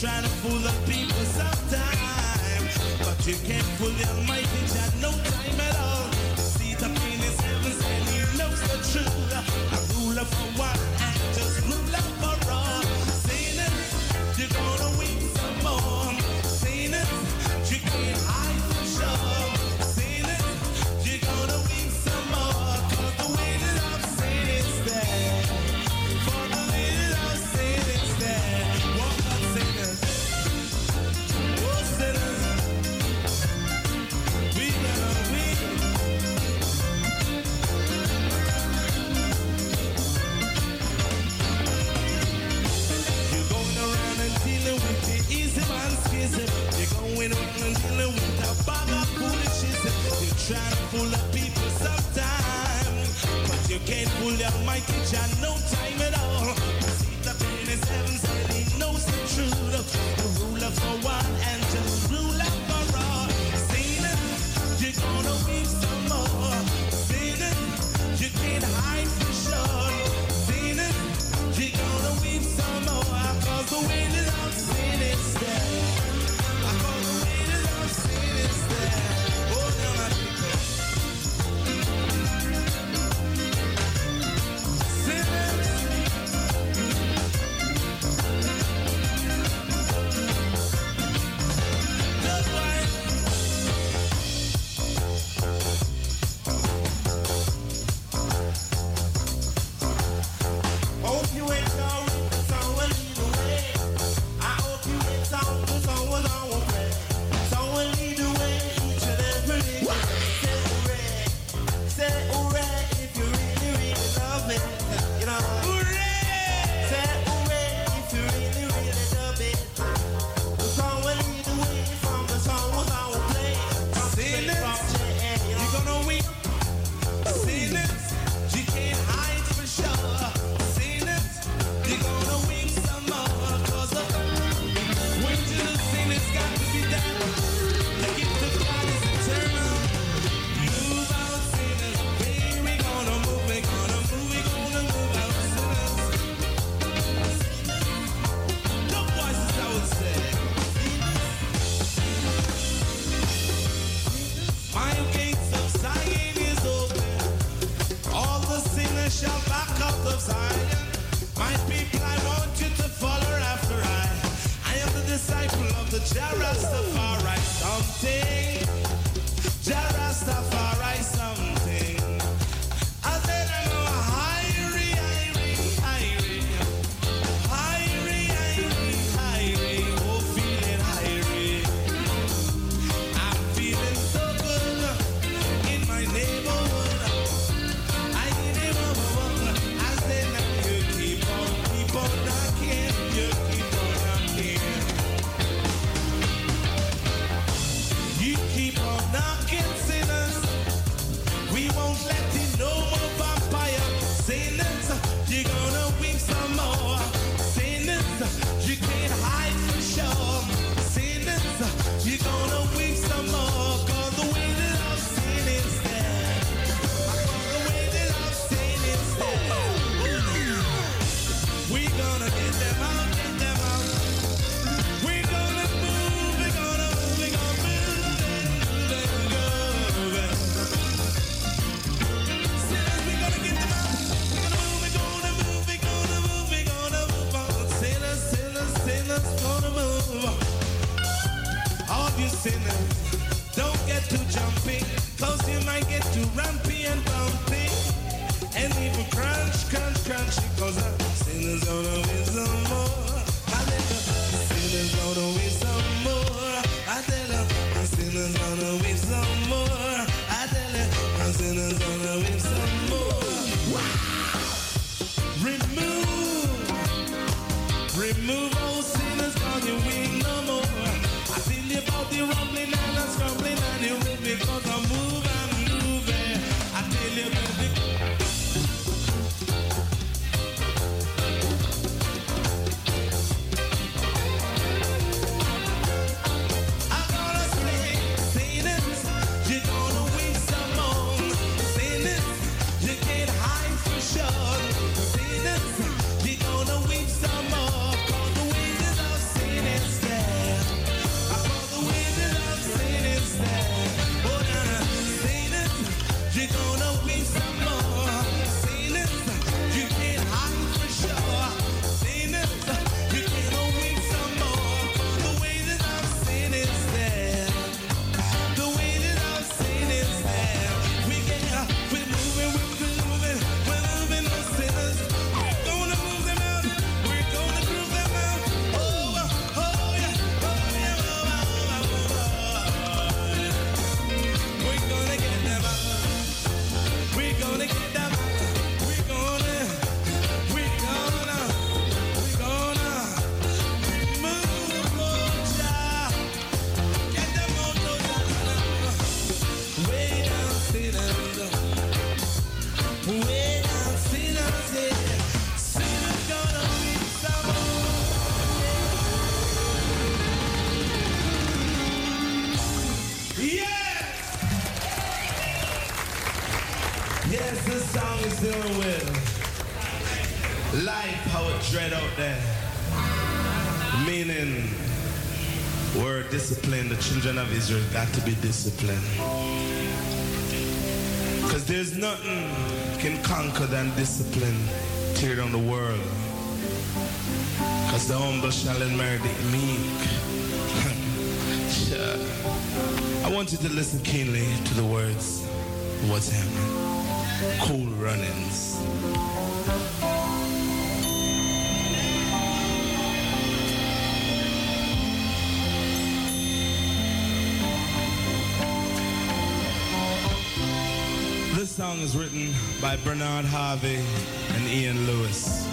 trying to fool the Israel there's got to be disciplined. Because there's nothing can conquer than discipline tear down the world. Because the humble shall inherit the meek. I want you to listen keenly to the words what's happening. Cool runnings. song is written by Bernard Harvey and Ian Lewis.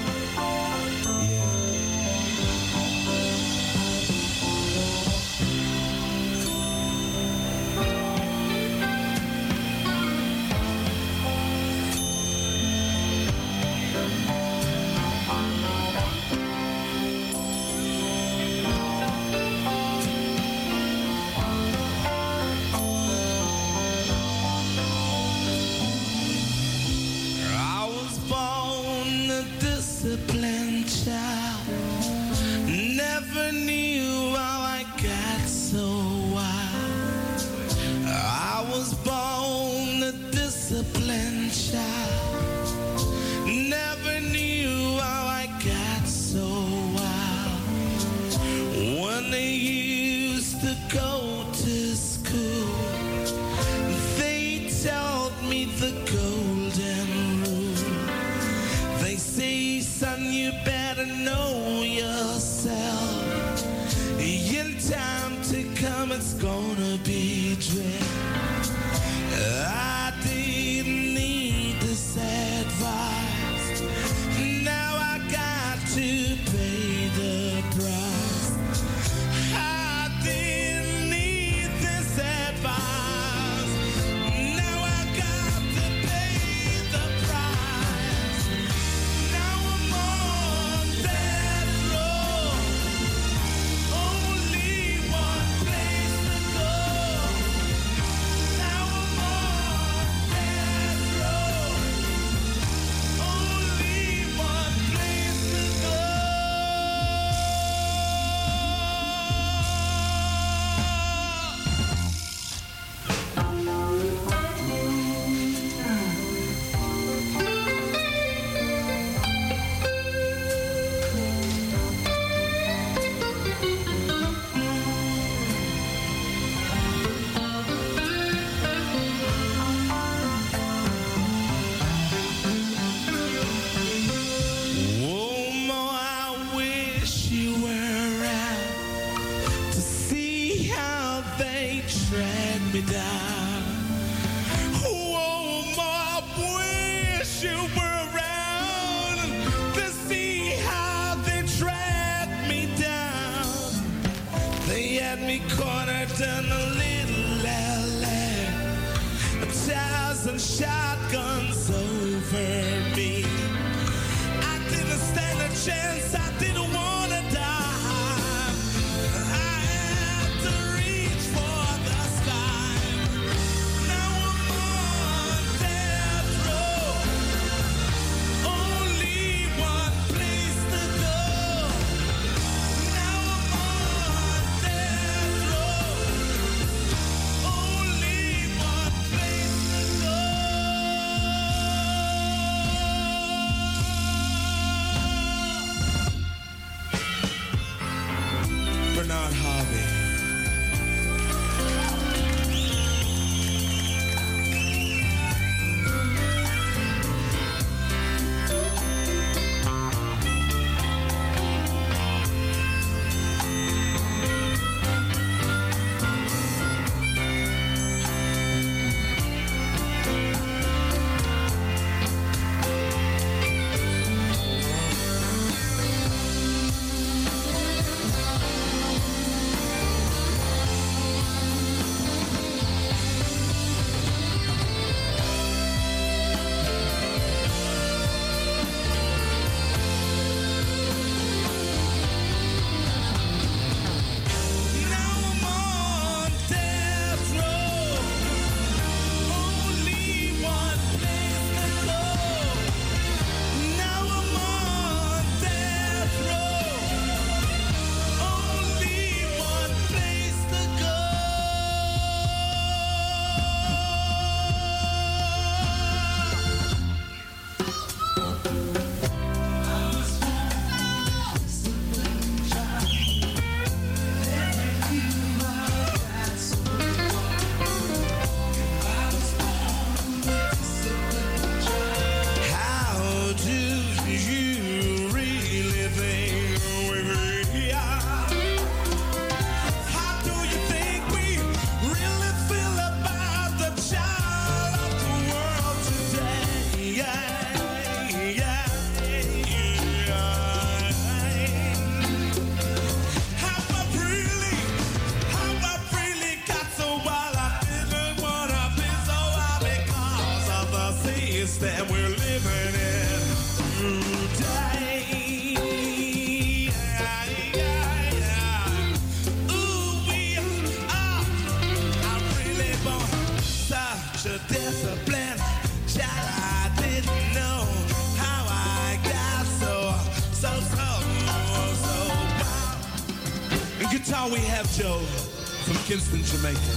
Jamaica.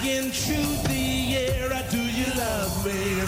Through the air. Do you love me?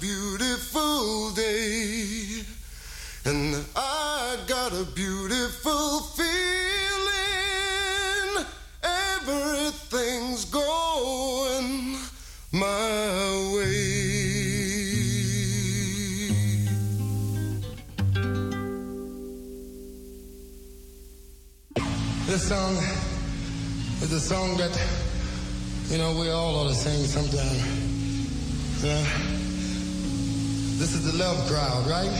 beautiful day, and I got a beautiful feeling. Everything's going my way. This song is a song that, you know, we all ought to sing sometime. Yeah. This is the love crowd, right?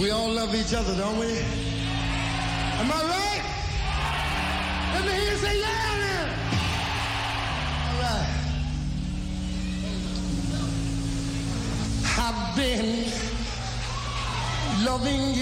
We all love each other, don't we? Am I right? Let me hear you say yeah then. All right. I've been loving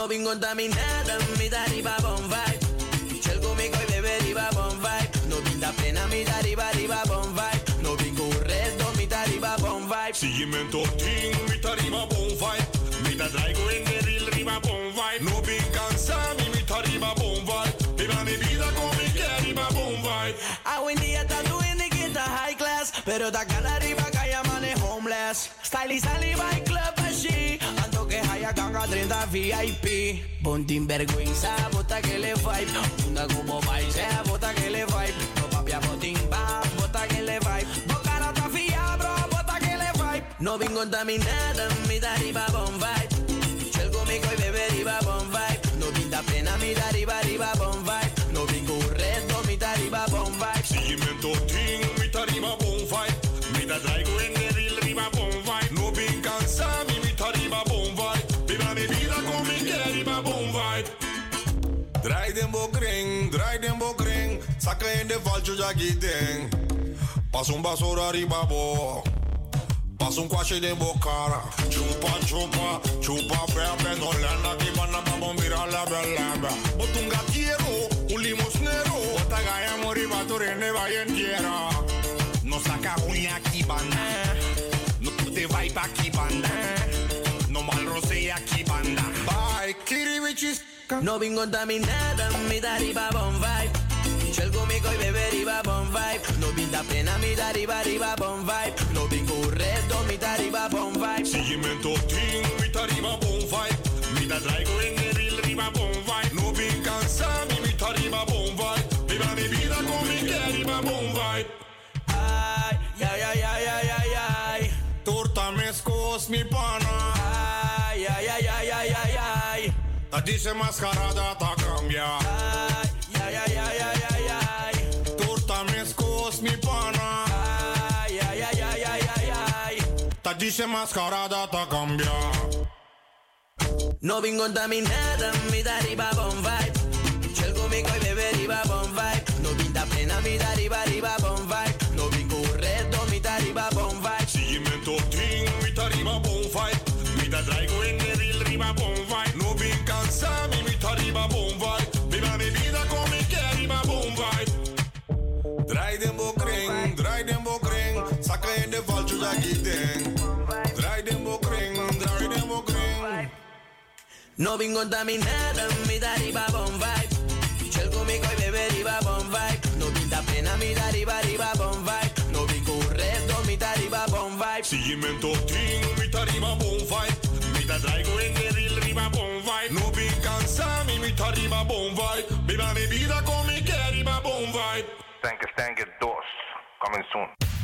No vin contaminada, mi dariba bon vibe. Chel conmigo y bebe riba bon vibe. No vin da pena, mi dariba riba bon vibe. No vin corretto, mi dariba bon vibe. Si tot tien, met arriba bon vibe. Met dat draigo in de real riba bon vibe. No bin cansami, met arriba bon vibe. Viva mi vida con mi que arriba bon vibe. Ah, hoy en día está tú en Nikita high class. Pero está cara arriba haya manes homeless. Style y saliva y club así la ganga 30 VIP. Ponte vergüenza, bota que le vibe. Una como baile, bota que le vibe. No papia, botín, va, bota que le vibe. Boca no está bro, bota que le vibe. No vin contaminada, mira arriba, bon vibe. Chel conmigo y bebe arriba, bon vibe. No pinta pena, mira arriba, arriba, bon vibe. No vin correcto, mira arriba, bon vibe. De valcho ya giten Pas un basura arriba bo Pas un quashe de bocara. Chupa, chupa, chupa le anda aquí para pa bombira la bella Bot un gatiero, un limosnero. Bota gaya mori baturene vaya entera No saca uña aquí banda No te va pa aquí banda No mal rosé aquí banda Bye, kiribichis No vin contaminada mi da arriba bon vibe Scelgo mi coi bebe arriba bon vibe No vin da pena mi da arriba bon vibe No vin corretto mi da arriba bon vibe Seguimento ting, mi ta arriba bon vibe Mi ta traigo en el real arriba bon vibe No bin cansado, mi mi bon vibe Viva mi vida con mi que arriba bon vibe Ay, ay, ay, ay, ay, ay, ay Torta me scos mi pana Ay, ay, ay, ay, ay, ay, ay Ta dice mascarada ta cambia Ay, ay, ay, ay, ay, ay, me scos mi pana. Ay, ay, ay, ay, ay, ay, ay. Ta dice mascarada ta cambia No vin contaminada mi da arriba bon vibe. Scelgo mi coi bebe arriba bon vibe. No vin da pena mi da arriba arriba bon de valcho ya giten Draai den bokring, draai den bokring No vin contaminada mi da arriba bon vibe. Scelgo mi coi bebe arriba bon vibe. No vin da pena mi da arriba arriba bon vibe. No vin corretto mi da arriba bon vibe. Seguimento ting, mi ta arriba bon vibe. Mi ta traigo en el real arriba bon vibe. No bin cansado, mi mi ta bon vibe. Viva mi vida con mi que arriba bon vibe. Stank Stank 2, coming soon.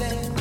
Everybody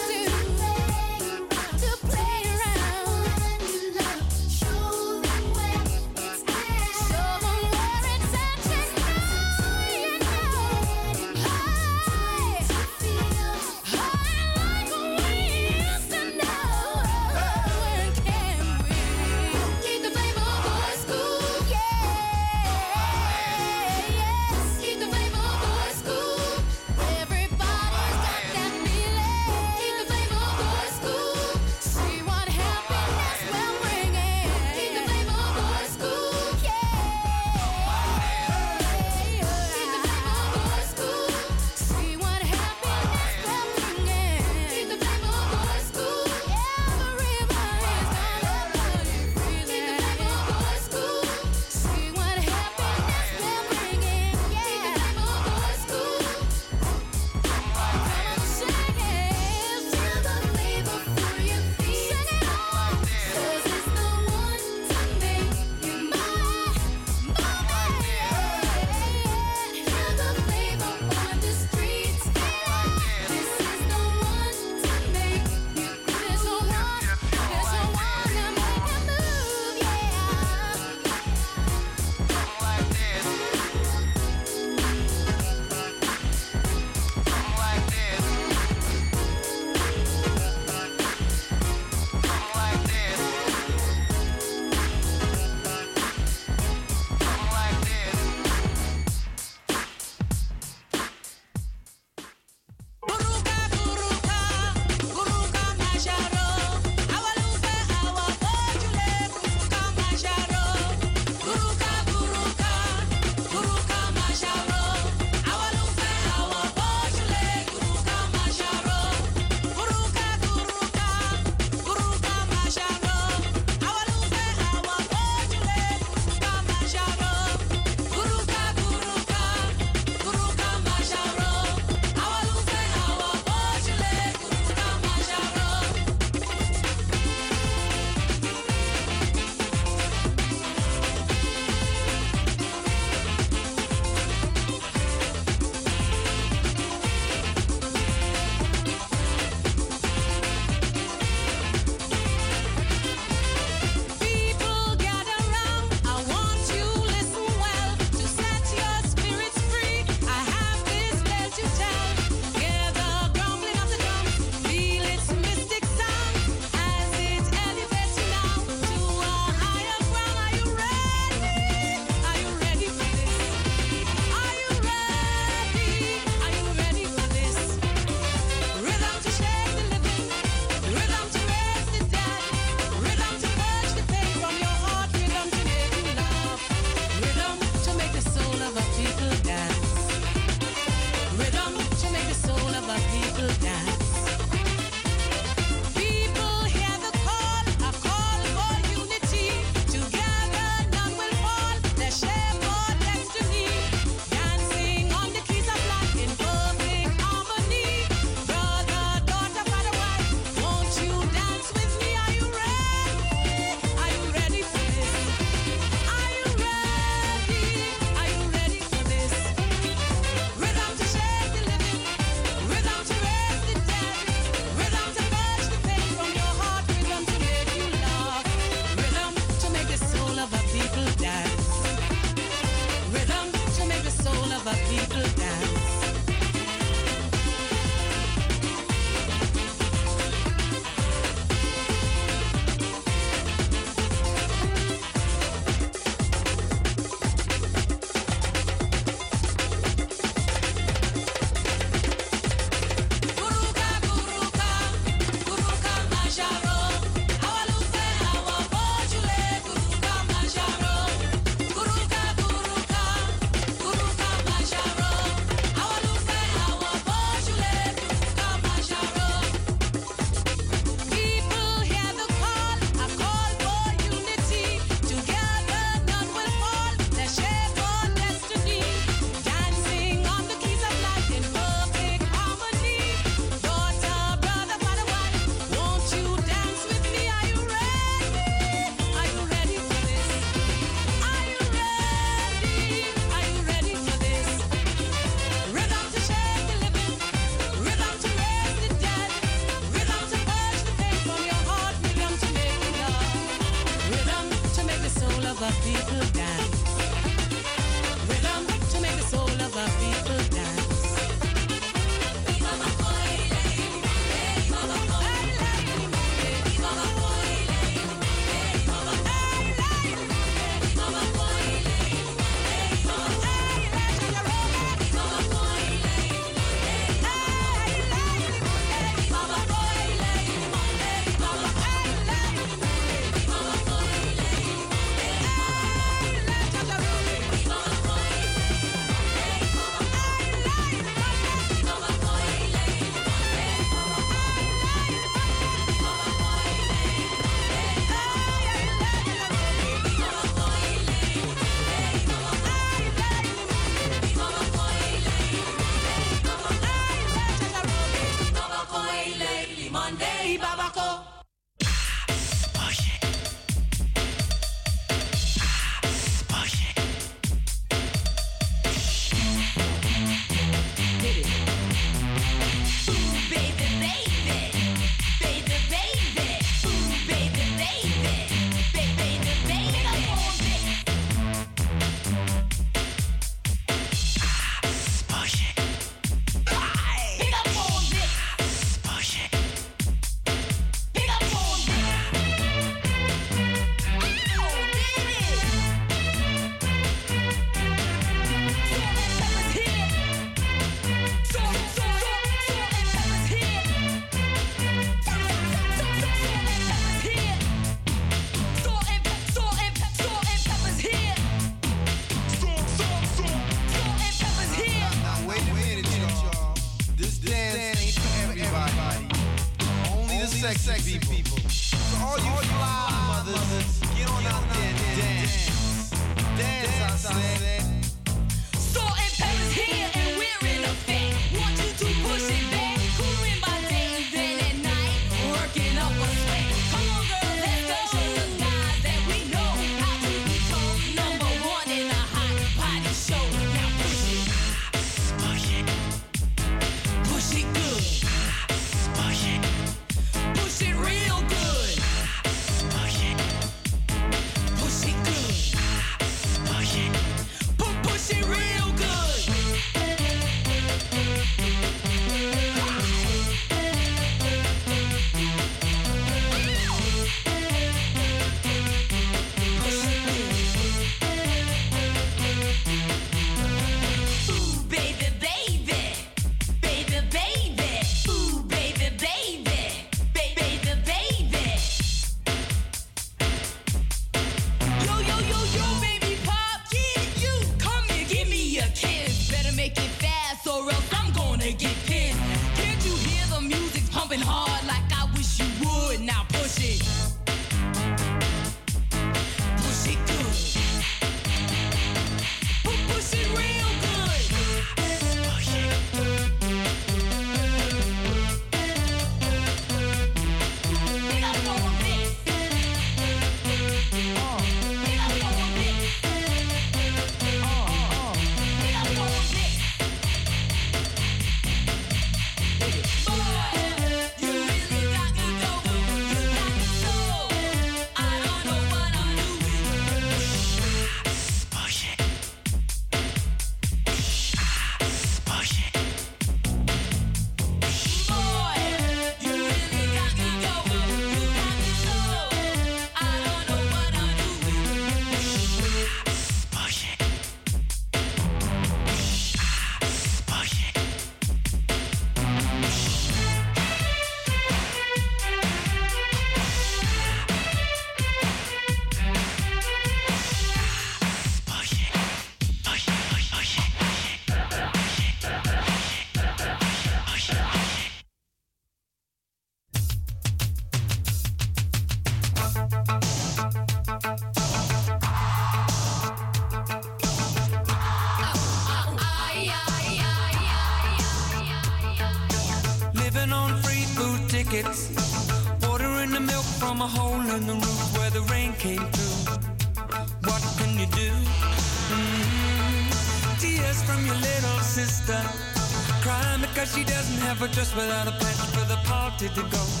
But just without a plan for the party to go.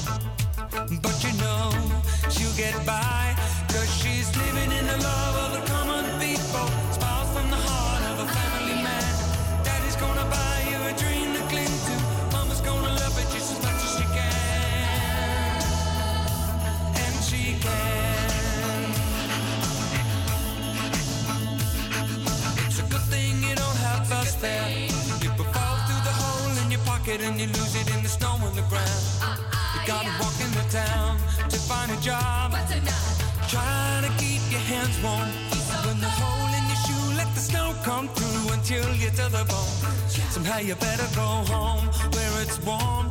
Somehow you better go home where it's warm.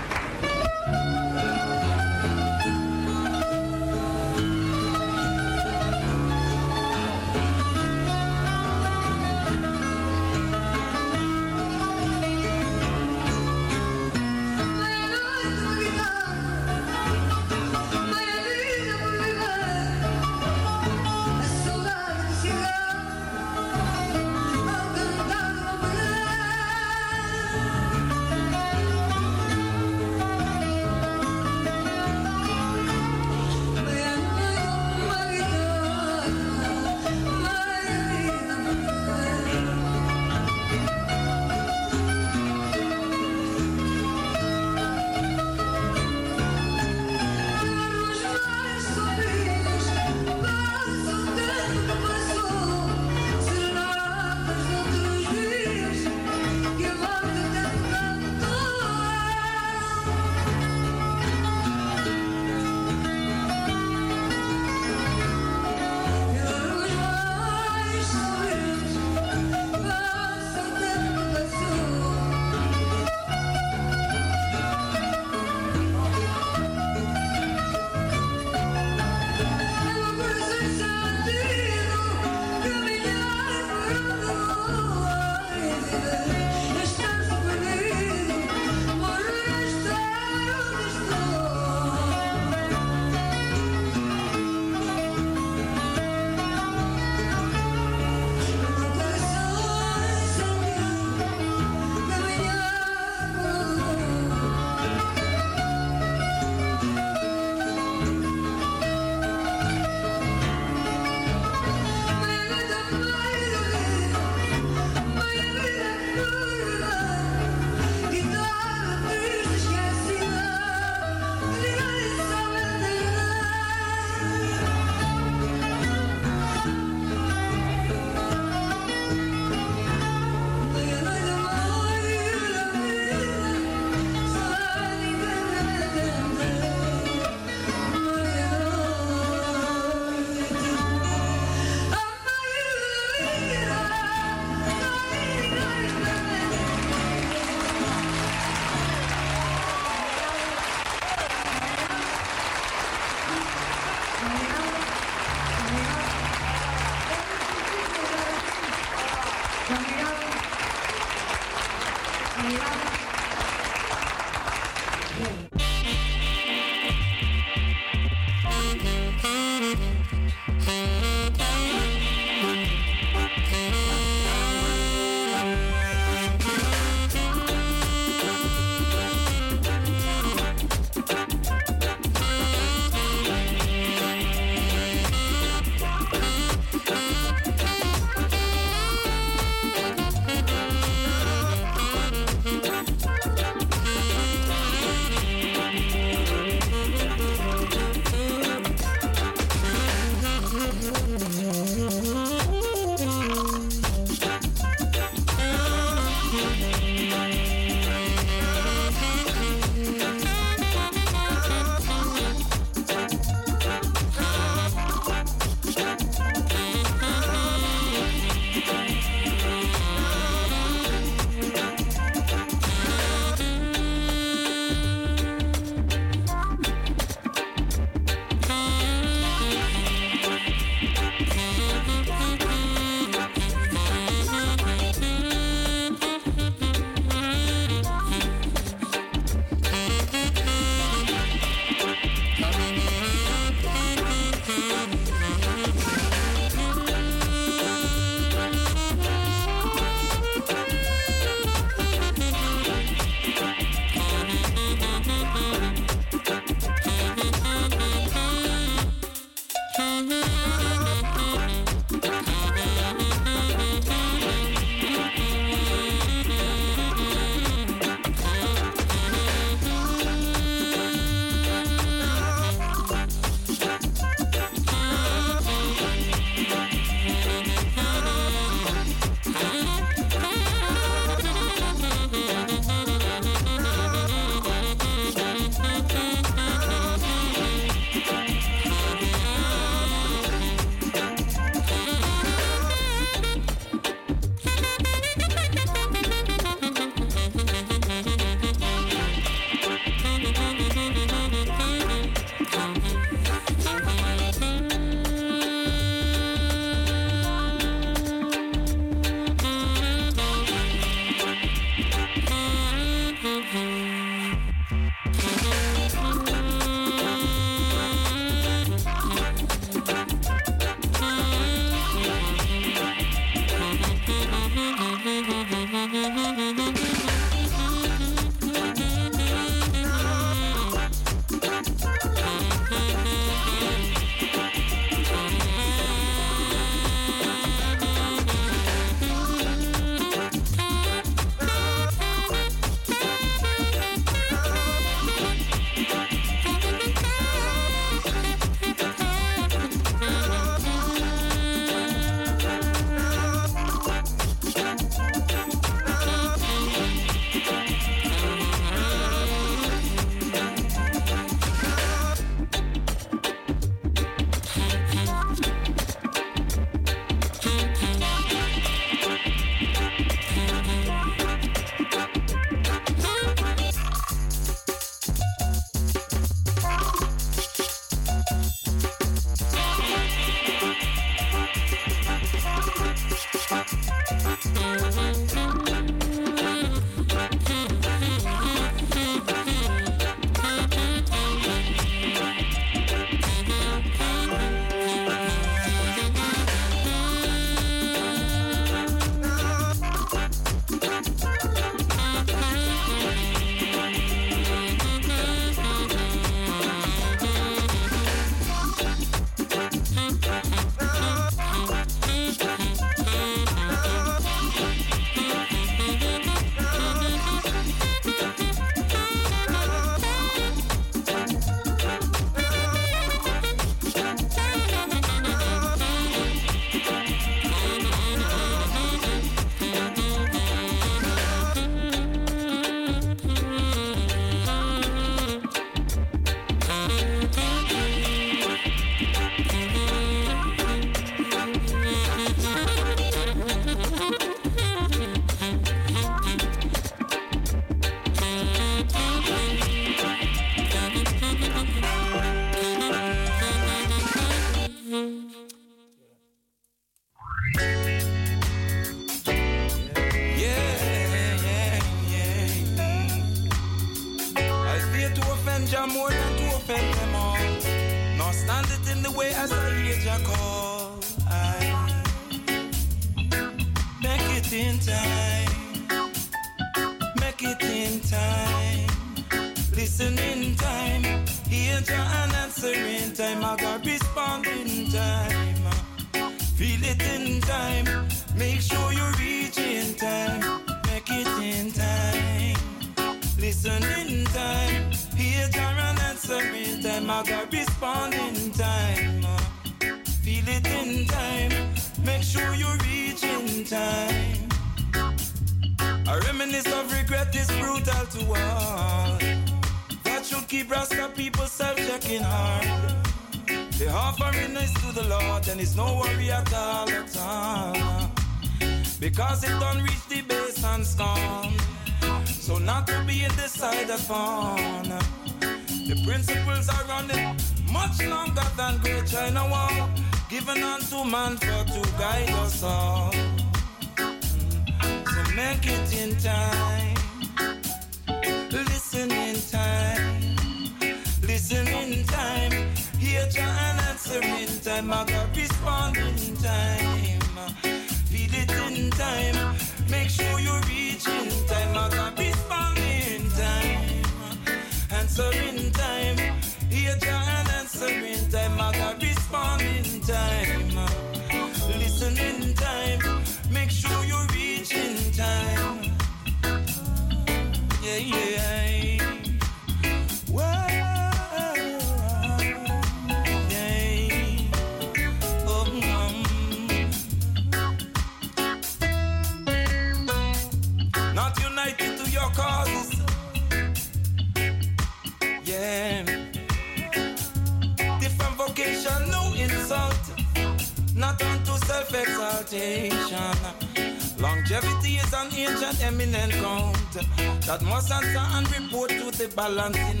balancing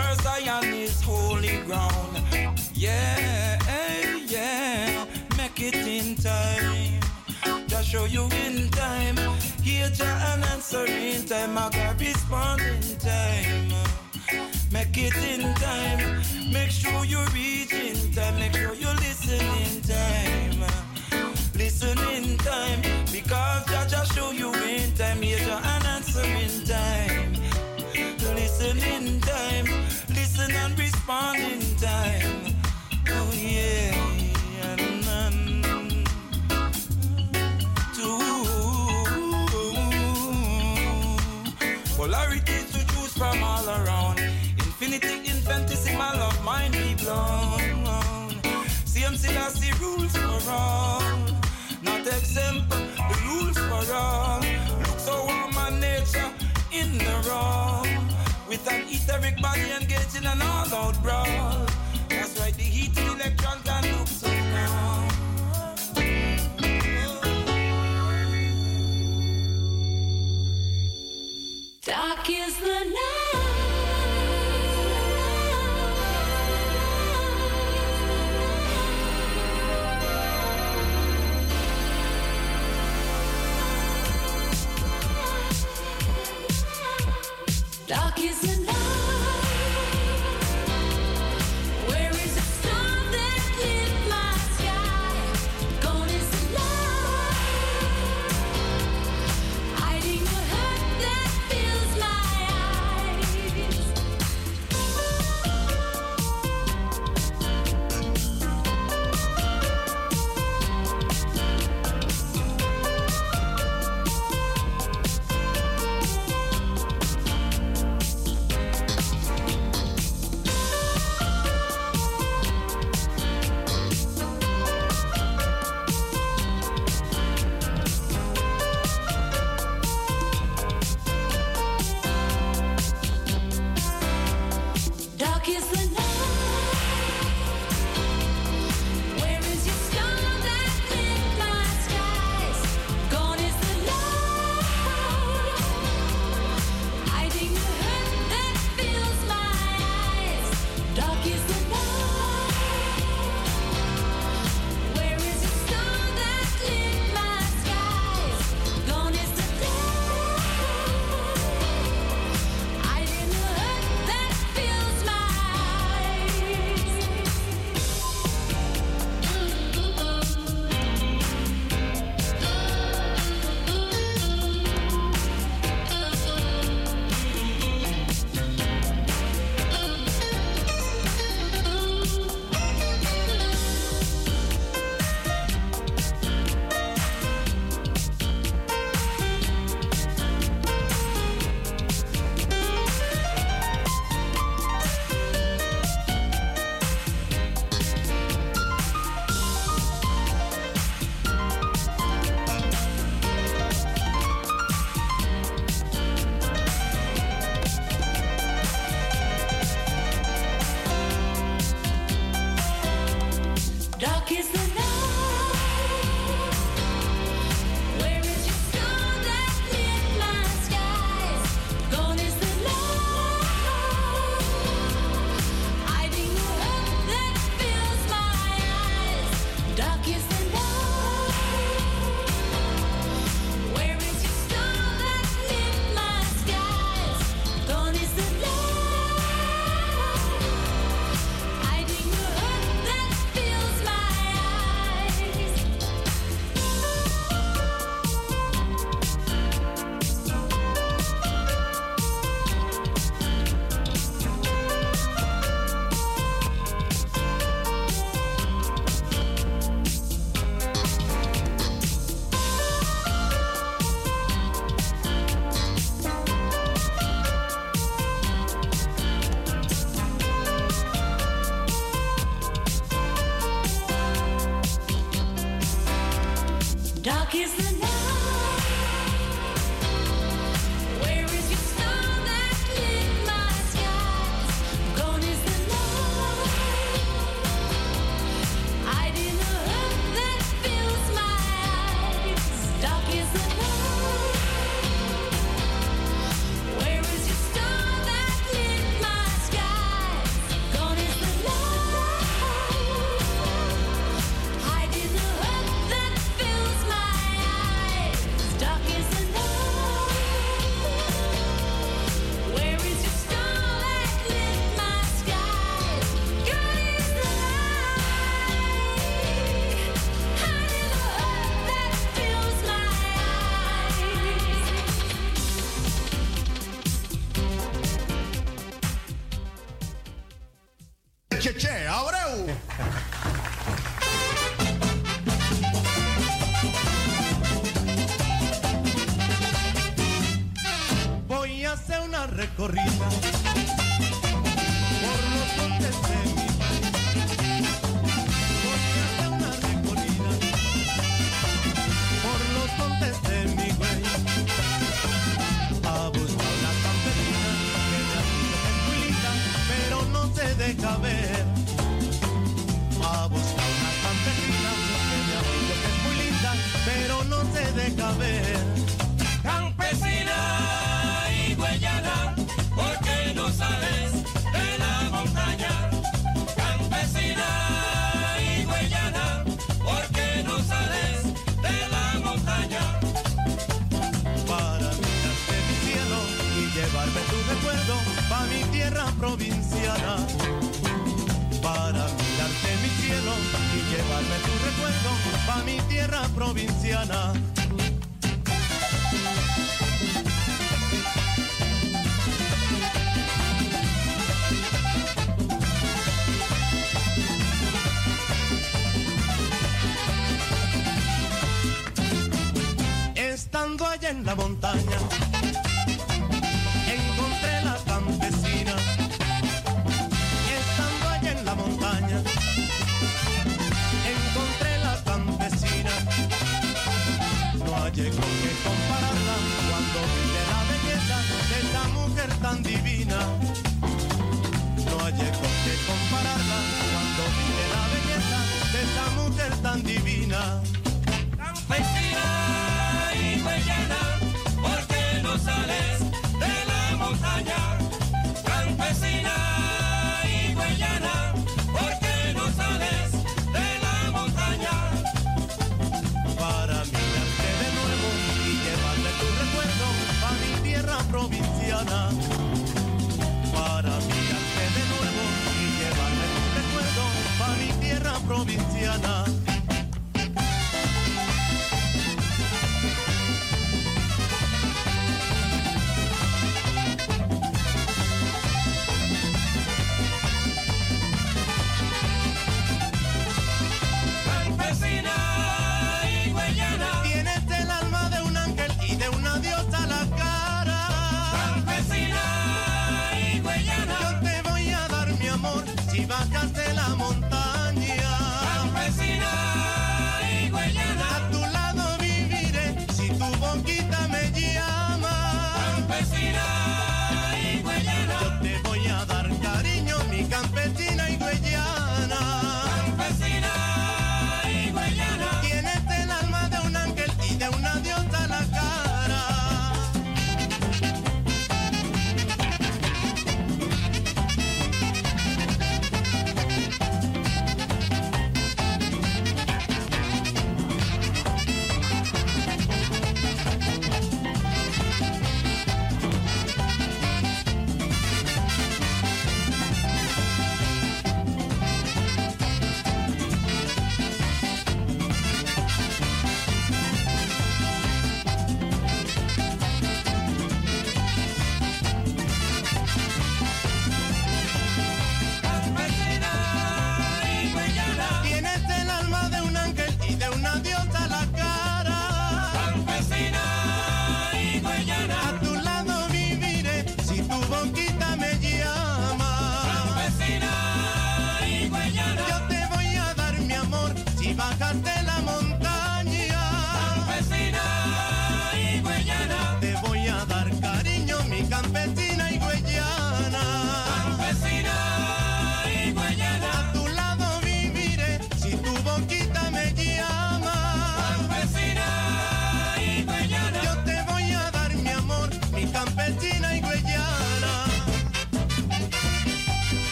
for Zion is holy ground. Yeah, yeah, make it in time. Just show you in time. Hear Jah and answer in time. I got respond in time. Make it in time. Make sure you reach in time. Make sure you listen in time. Listen in time. Because Jah Jah show you in time. Hear Jah and answer in time. Listen in time and respond in time. Oh yeah, and none too. Polarities to choose from all around. Infinity, infinitesimal love mind be blown. CMC has the rules for all. Not exempt, the rules for all. Look so warm my nature in the wrong. With an etheric body engaged in an all-out brawl. That's why the heat electron can look so calm. Dark is the night. Dark is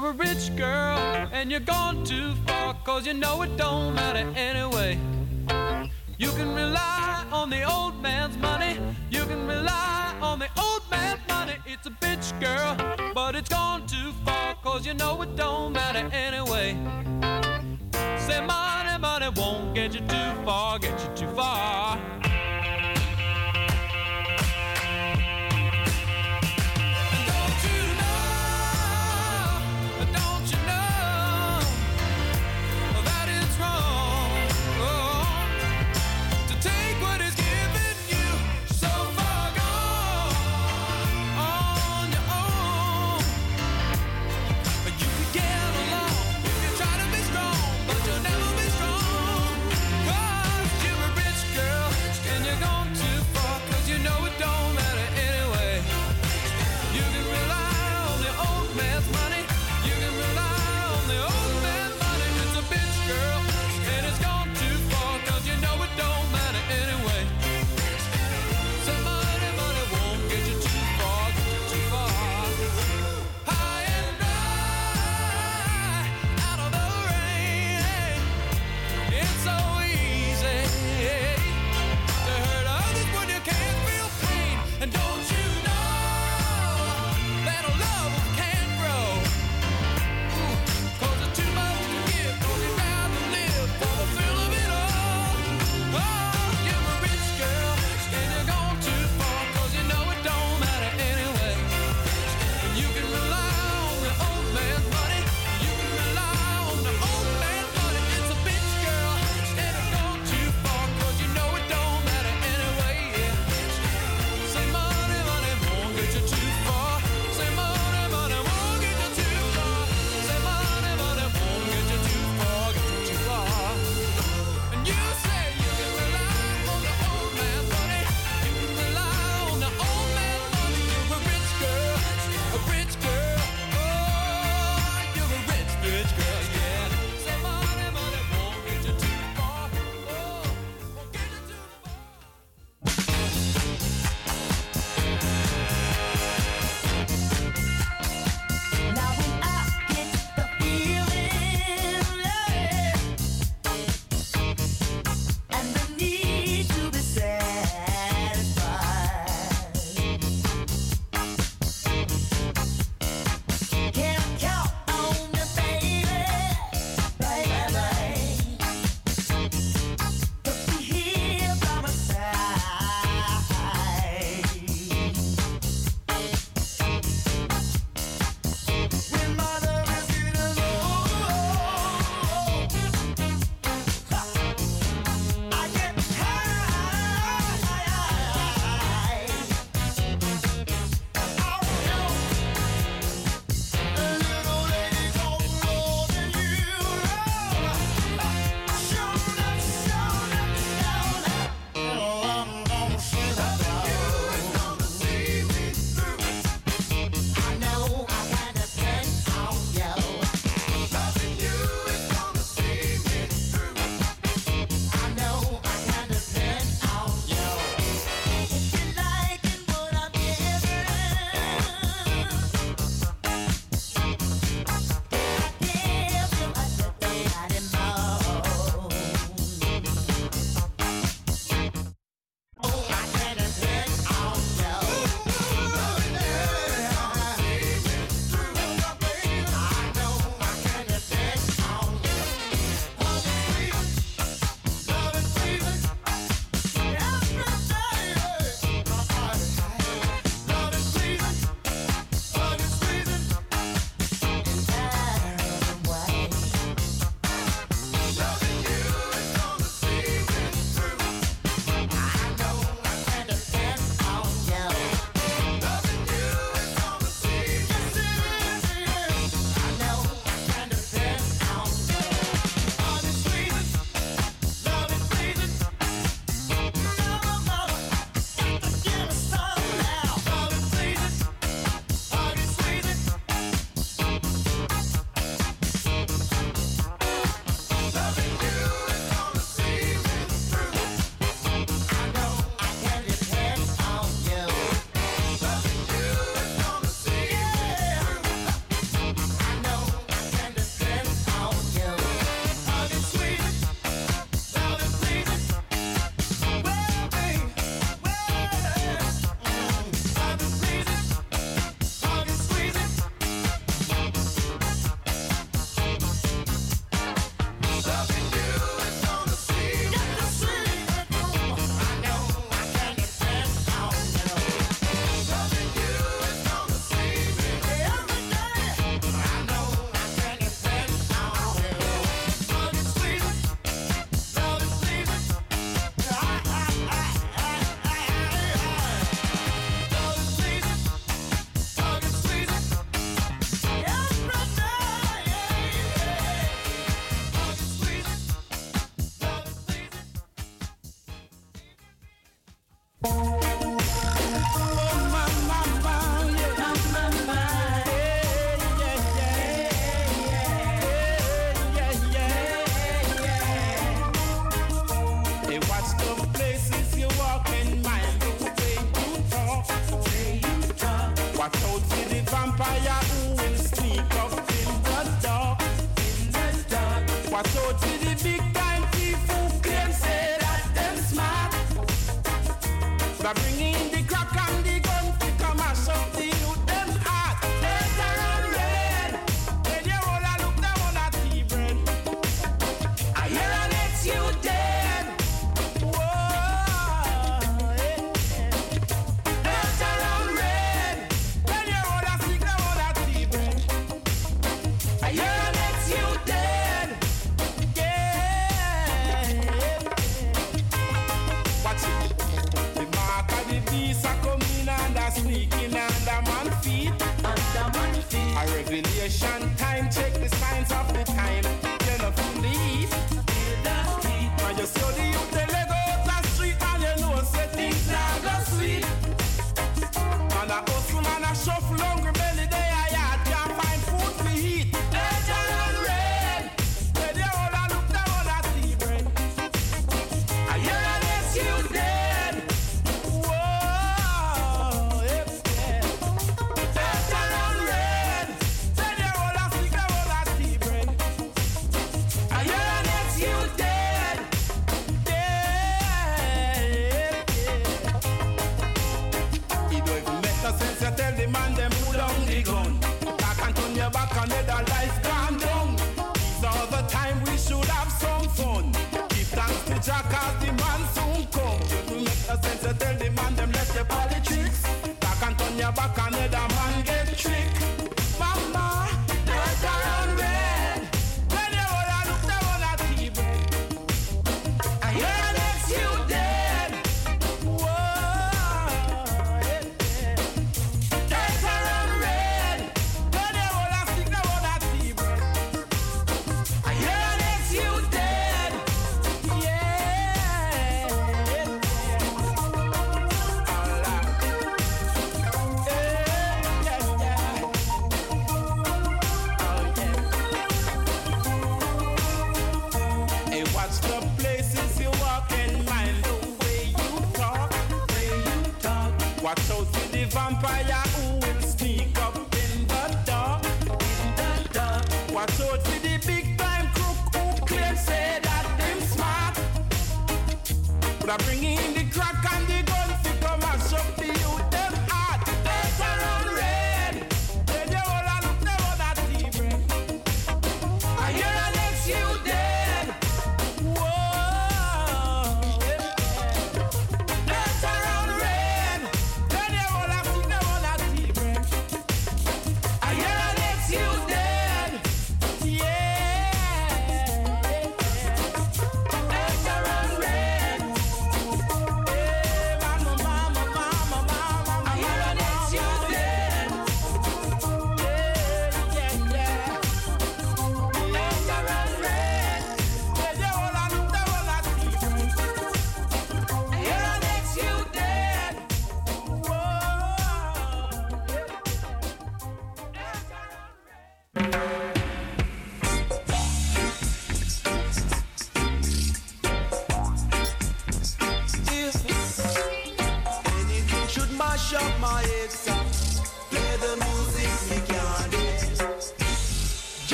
You're a rich girl and you're gone too far, cause you know it don't matter anyway. You can rely on the old man's money, you can rely on the old man's money. It's a bitch girl, but it's gone too far, cause you know it don't matter anyway. Say money, money won't get you too far, get you too far.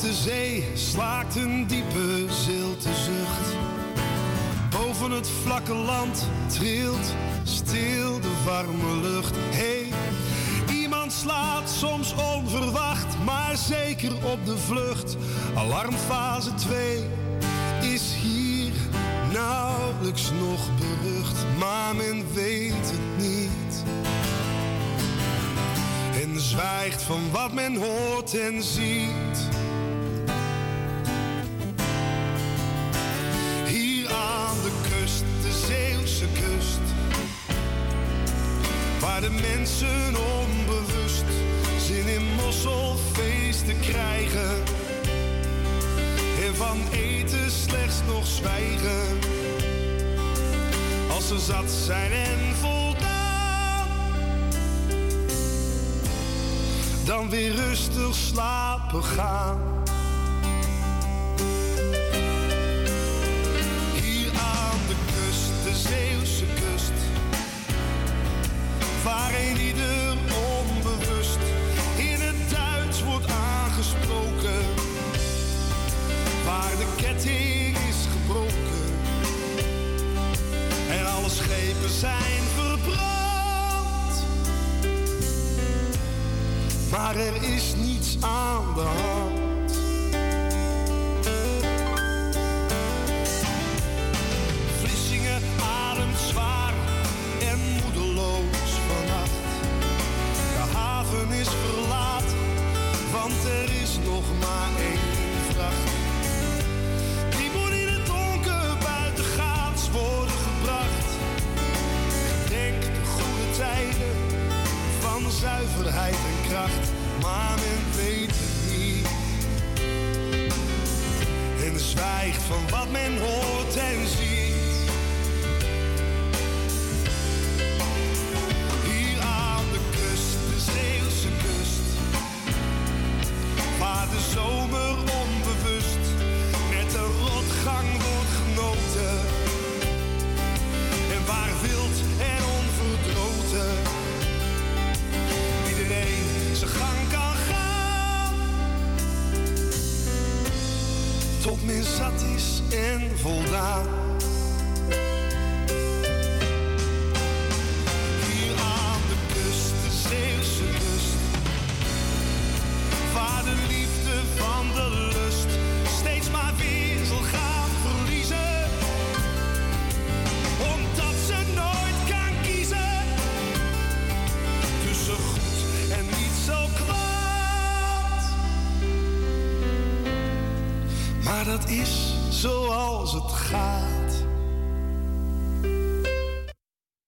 de zee slaakt een diepe zilte zucht. Boven het vlakke land trilt stil de warme lucht. Hey, iemand slaat soms onverwacht, maar zeker op de vlucht. Alarmfase 2 is hier nauwelijks nog berucht, maar men weet het niet. En zwijgt van wat men hoort en ziet. mensen onbewust zin in mosselfeesten krijgen. En van eten slechts nog zwijgen. Als ze zat zijn en voldaan. Dan weer rustig slapen gaan.